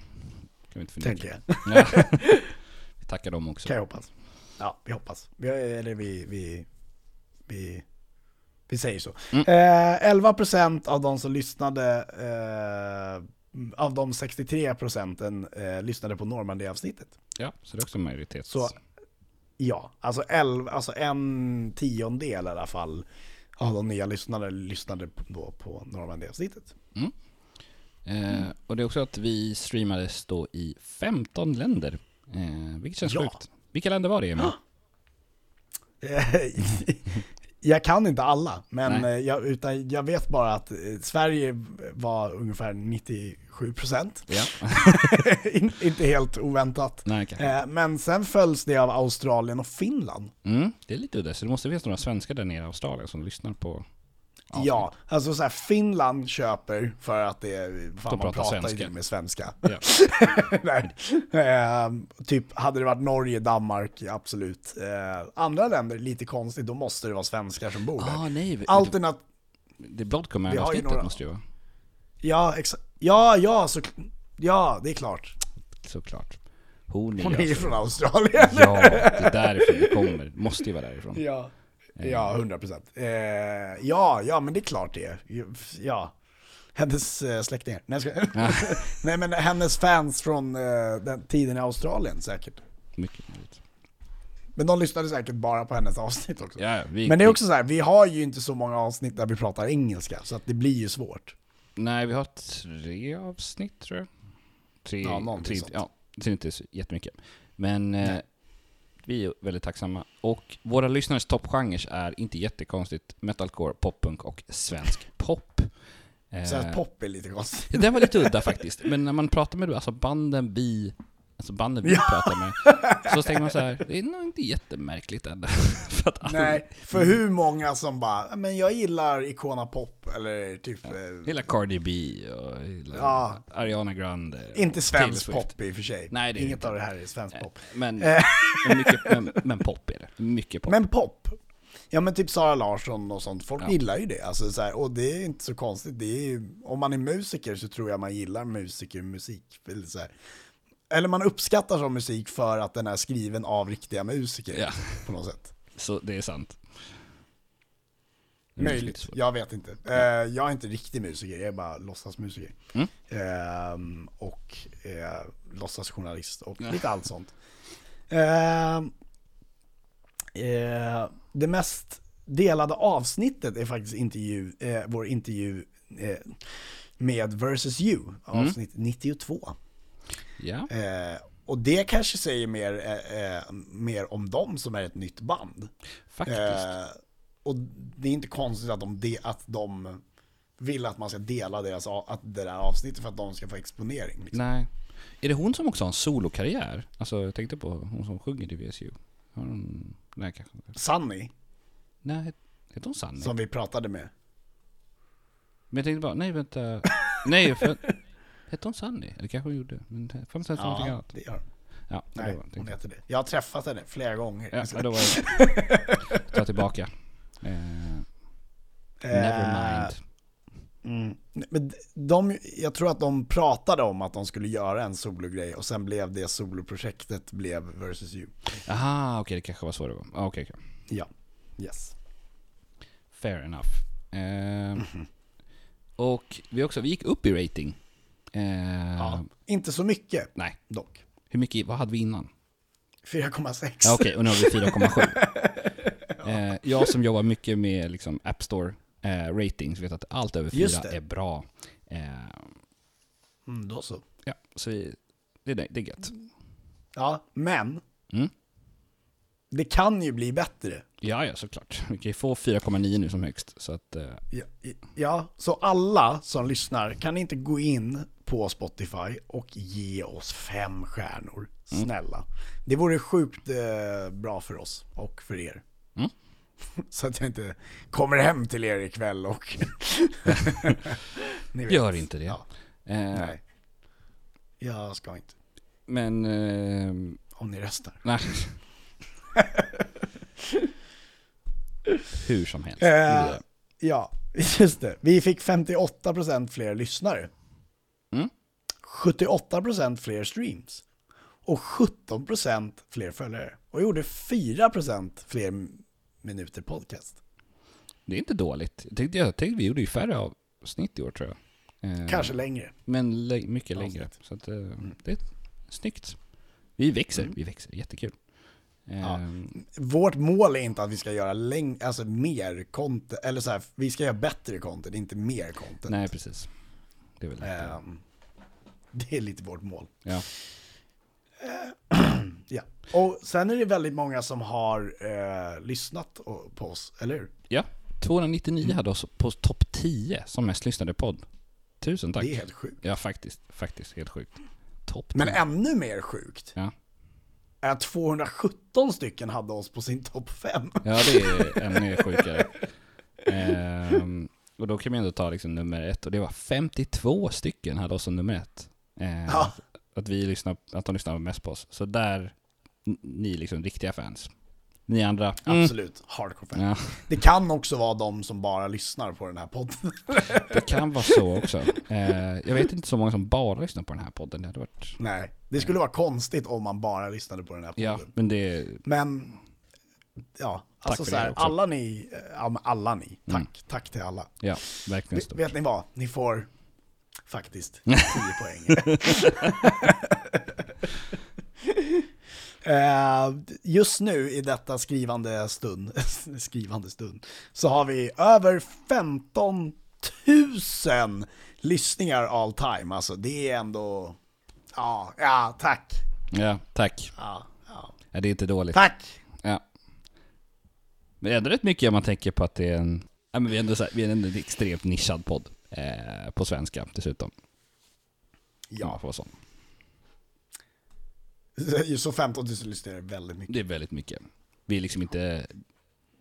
kan vi inte förneka. tänker jag. Ja. [LAUGHS] Vi tackar dem också. Kan jag hoppas. Ja, vi hoppas. Vi, eller vi, vi, vi, vi säger så. Mm. Eh, 11% av de som lyssnade, eh, av de 63 procenten eh, lyssnade på Normandy-avsnittet. Ja, så det är också en majoritet. Så ja, alltså, 11, alltså en tiondel i alla fall av de nya lyssnare lyssnade på, då på Eh, och det är också att vi streamades då i 15 länder. Eh, vilket känns Ja. sjukt. Vilka länder var det Emil? [GASPS] [LAUGHS] jag kan inte alla, men eh, jag, utan jag vet bara att eh, Sverige var ungefär 97%. Ja. [LAUGHS] In, inte helt oväntat. Nej. Eh, Men sen följs det av Australien och Finland. Mm, det är lite udda, så det måste finnas några svenskar där nere i Australien som lyssnar på... Ja, alltså så här, Finland köper för att det är, fan De man pratar pratar svenska. med svenska. [LAUGHS] Nej. Eh, typ, hade det varit Norge, Danmark, absolut. Eh, andra länder, lite konstigt, då måste det vara svenskar som bor där. Ah, nej. vet- Alternat... Det är Bloodcom Vi har ju avsnittet några- måste ju vara. Ja, exa- ja, ja, så... Ja, det är klart. Såklart. Hon är, Hon är ju alltså- från Australien. Ja, det är därifrån det kommer. Måste ju vara därifrån. Ja, ja 100 procent. Eh, ja, ja, men det är klart det. Ja. Hennes eh, släktingar. Nej, ska... [LAUGHS] Nej, men hennes fans från eh, den tiden i Australien säkert. Mycket möjligt. Men de lyssnade säkert bara på hennes avsnitt också. Ja, vi, Men det är också så här, vi har ju inte så många avsnitt där vi pratar engelska, så att det blir ju svårt. Nej, vi har tre avsnitt tror jag. Tre, Ja, tre, sånt. ja, det är inte så jättemycket. Men eh, Vi är väldigt tacksamma. Och våra lyssnares toppgenrer är inte jättekonstigt metalcore, poppunk och svensk pop. Eh, Så att pop är lite konstigt. [LAUGHS] Den var lite udda [LAUGHS] faktiskt. Men när man pratar med alltså banden vi, alltså banden vi Ja. pratar med, så tänker man så här, det är nog inte jättemärkligt ändå. [LAUGHS] För att Nej, för hur många som bara, men jag gillar Icona Pop, eller typ... eh, Gillar Cardi B och gillar Ja. Ariana Grande. Inte svensk pop i och för sig. Nej, det är Inget inte. av det här är svensk pop. Men, Eh. men, mycket, men, men pop är det. Mycket pop. Men pop. Ja men typ Sara Larsson och sånt, folk Ja. gillar ju det. Alltså, så här, och det är inte så konstigt. Det är ju, om man är musiker så tror jag man gillar musikermusik. Eller, så här. Eller man uppskattar som musik för att den är skriven av riktiga musiker Ja. på något sätt. Så det är sant. Möjligt, jag vet inte. Eh, jag är inte riktig musiker, jag är bara låtsasmusiker. Mm. Ehm, och eh, låtsasjournalist och Ja. lite allt sånt. Ehm, eh, det mest delade avsnittet är faktiskt intervju, vår intervju med Versus You, Mm. avsnitt 92. Ja. Eh, och det kanske säger mer, eh, eh, mer om dem som är ett nytt band. Faktiskt. Eh, och det är inte konstigt att de, de, att de vill att man ska dela deras, att det där avsnittet för att de ska få exponering. Liksom. Nej. Är det hon som också har en solokarriär? Alltså jag tänkte på hon som sjunger i VSU. Har hon... Nej kanske inte. Sunny, Nej, heter hon Sanny? som vi pratade med. Men jag tänkte bara, nej vänta. Nej, för... Hette hon Sanny? Eller kanske hon gjorde. Men det fanns det någonting annat. det gör hon. Ja, Nej, det hon heter det. Jag har träffat henne flera gånger. Ja, ja, då var det... [LAUGHS] Ta tillbaka. Eh, never mind. Mm. Men de, jag tror att de pratade om att de skulle göra en sologrej och sen blev det soloprojektet blev Versus You. Aha, okej det kanske var så det var. Ah, Okej, okej. Ja, yes. Fair enough. Eh, Och vi också, vi gick upp i rating. Eh, Ja. Inte så mycket Nej, dock. hur mycket, vad hade vi innan? 4,6. Ja, Okej, och nu har vi 4,7. [LAUGHS] eh, jag som jobbar mycket med liksom, App Store eh, ratings vet att allt över 4 Just det. är bra. Mm, då så. ja, så vi, det, är- det är gött. Ja, men Mm. Det kan ju bli bättre. Ja, ja, såklart. Vi kan ju få 4,9 nu som högst. Så att, eh, Ja, ja, så alla som lyssnar kan inte gå in på Spotify och ge oss fem stjärnor. Snälla. Det vore sjukt eh, bra för oss och för er. Mm. [LAUGHS] Så att jag inte kommer hem till er ikväll och... [LAUGHS] Gör inte det. Ja, Eh, nej. Jag ska inte. Men, eh, Om ni röstar. nej. Hur som helst. Eh, ja, [LAUGHS] just det. Vi fick 58% fler lyssnare. Mm. 78% fler streams. Och 17% fler följare. Och gjorde 4% fler minuter podcast. Det är inte dåligt. Jag tänkte, jag tänkte vi gjorde ju färre avsnitt i år tror jag. Eh, Kanske längre. Men mycket längre. Så att, eh, det är snyggt. Vi växer, vi växer. Jättekul. Ehm, Vårt mål är inte att vi ska göra läng- alltså mer content, eller så här, vi ska göra bättre content, inte mer content. Nej, precis. Det är väl lite, Ehm, det är lite vårt mål. ja. [CLEARS THROAT] Ja. Och sen är det väldigt många som har eh, lyssnat på oss, eller hur? ja, 299 hade oss på topp 10 som mest lyssnade podd. Tusen tack. Det är helt sjukt. Ja, faktiskt. Faktiskt helt sjukt. Topp Men 10. ännu mer sjukt Ja. Är att 217 stycken hade oss på sin topp 5. ja, det är ännu sjukare. Ehm, och då kan man ändå ta liksom nummer ett. Och det var 52 stycken hade oss som nummer ett. Ehm, Ja. Att, vi lyssnar, att de lyssnar mest på oss. Så där, ni är liksom riktiga fans. Ni andra, mm, Absolut, hardcore fan. ja, Det kan också vara de som bara lyssnar på den här podden. [LAUGHS] det kan vara så också. Ehm, jag vet inte så många som bara lyssnar på den här podden. Det hade varit... Nej, det skulle vara konstigt om man bara lyssnade på den här podden. Ja, men det... Men, ja, alltså så här, alla ni, eh, ja alla ni, tack, Mm. tack till alla. Ja, verkligen Vet, stort. vet ni vad? Ni får faktiskt [LAUGHS] 10 poäng. [LAUGHS] Eh, Just nu i detta skrivande stund, [LAUGHS] skrivande stund, så har vi över 15 000 lyssningar all time. Alltså det är ändå, ja, ja tack. Ja, tack. Ja, ja. Ja, det är inte dåligt. Tack! Ja. Men det är ändå rätt mycket om man tänker på att det är en... Ja, men vi är ändå, så här, vi är en extremt nischad podd. Eh, på svenska dessutom. Ja. Ja, Få sån. [LAUGHS] så 15 000 lyssningar är väldigt mycket. Det är väldigt mycket. Vi är liksom inte...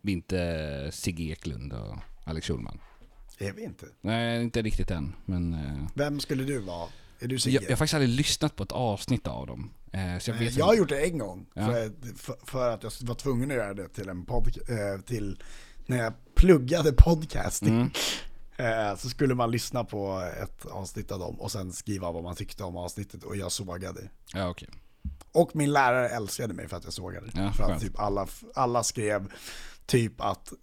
Vi är inte Sigge Eklund och Alex Schulman. Det är vi inte. Nej, inte riktigt än. Men... Eh, Vem skulle du vara? Är du Sigge? jag, jag har faktiskt aldrig lyssnat på ett avsnitt av dem. Eh, så jag vet Jag har gjort det en gång, Ja. för, för, att jag var tvungen att göra det till en podd, eh, till när jag pluggade podcasting. Mm. [LAUGHS] Så skulle man lyssna på ett avsnitt av dem och sen skriva vad man tyckte om avsnittet och jag sågade. Ja, okej. Och min lärare älskade mig för att jag sågade. Ja, för att typ alla, alla skrev typ att,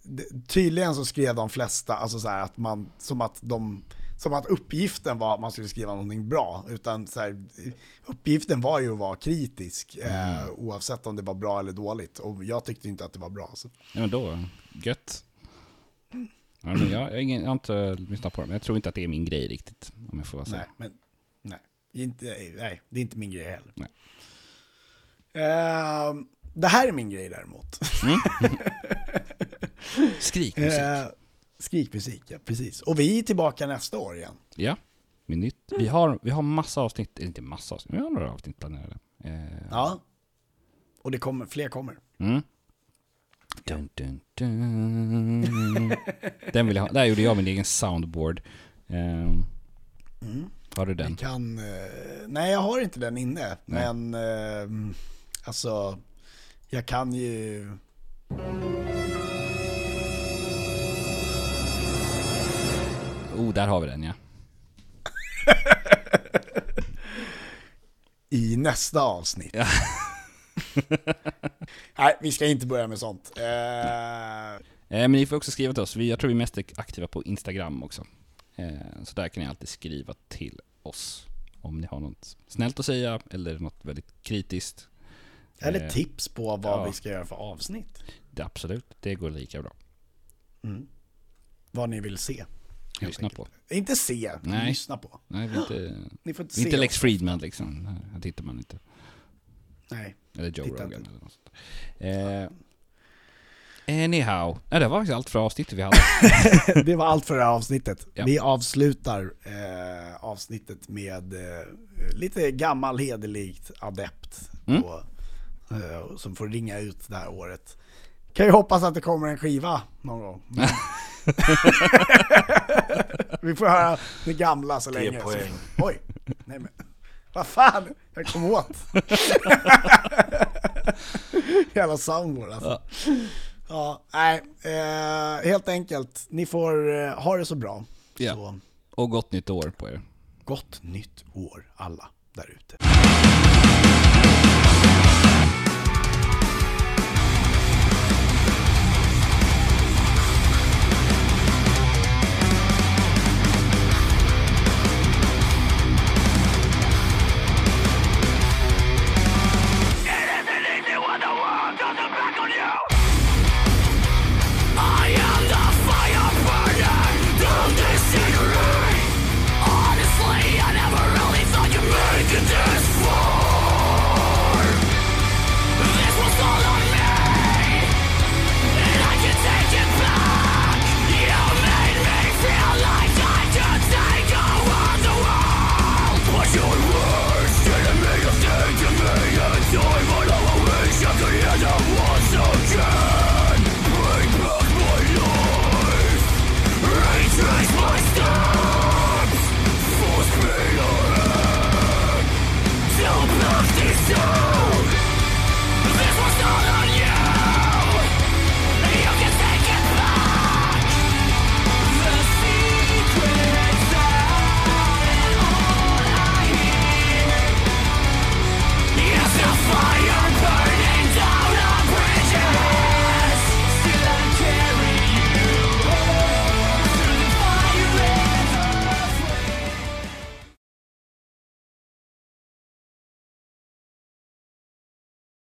tydligen så skrev de flesta, alltså så att man, som att de, som att uppgiften var att man skulle skriva någonting bra. Utan så här, uppgiften var ju att vara kritisk, Mm. eh, oavsett om det var bra eller dåligt. Och jag tyckte inte att det var bra. Så. Ja, men då, gött. Ja, men jag, jag, har ingen, jag har inte lyssnat på dem. Jag tror inte att det är min grej riktigt. Om jag får vara så. Nej, men nej. Inte, nej, det är inte min grej heller. Nej. Eh, det här är min grej däremot. [LAUGHS] Skrikmusik. Eh, skrikmusik, ja precis. Och vi är tillbaka nästa år igen. Ja, med nytt. Vi har, vi har massa avsnitt, eller inte massa avsnitt, vi har några avsnitt planerade. Eh, Ja. Och det kommer, fler kommer. Mm. Dun, dun, dun. Den vill jag ha. Där gjorde jag min egen soundboard. Ehm, Har du Vi den? kan, eh, nej jag har inte den inne, Nej. men eh, alltså jag kan ju... Oh, där har vi den ja. [LAUGHS] I nästa avsnitt. [LAUGHS] nej, vi ska inte börja med sånt. Eh, Eh, men ni får också skriva till oss. Vi, jag tror vi är mest aktiva på Instagram också. Eh, så där kan ni alltid skriva till oss. Om ni har något snällt att säga eller något väldigt kritiskt. Eller Eh, tips på vad ja. vi ska göra för avsnitt. Det, absolut, det går lika bra. Vad ni vill se. Lyssna på. Inte se, Nej. lyssna på. Nej, vi inte, [GASPS] Ni får inte vi se inte Lex. Friedman liksom. Här tittar man inte. Nej. Eller Joe Rogan inte. eller något sånt. Eh, anyhow. Ja, det var faktiskt allt för avsnittet vi hade. [LAUGHS] Det var allt för det här avsnittet. Ja. Vi avslutar eh, avsnittet med eh, lite gammal hederligt adept Mm. på, eh, som får ringa ut det här året. Kan ju hoppas att det kommer en skiva någon gång. [LAUGHS] Vi får höra det gamla så länge. Så- poäng. Oj, nej men vad fan, jag kom åt. [LAUGHS] Jävla soundboard alltså. Ja, nej, eh, helt enkelt. Ni får eh, ha det så bra. Ja. Så Och gott nytt år på er. gott nytt år alla där ute.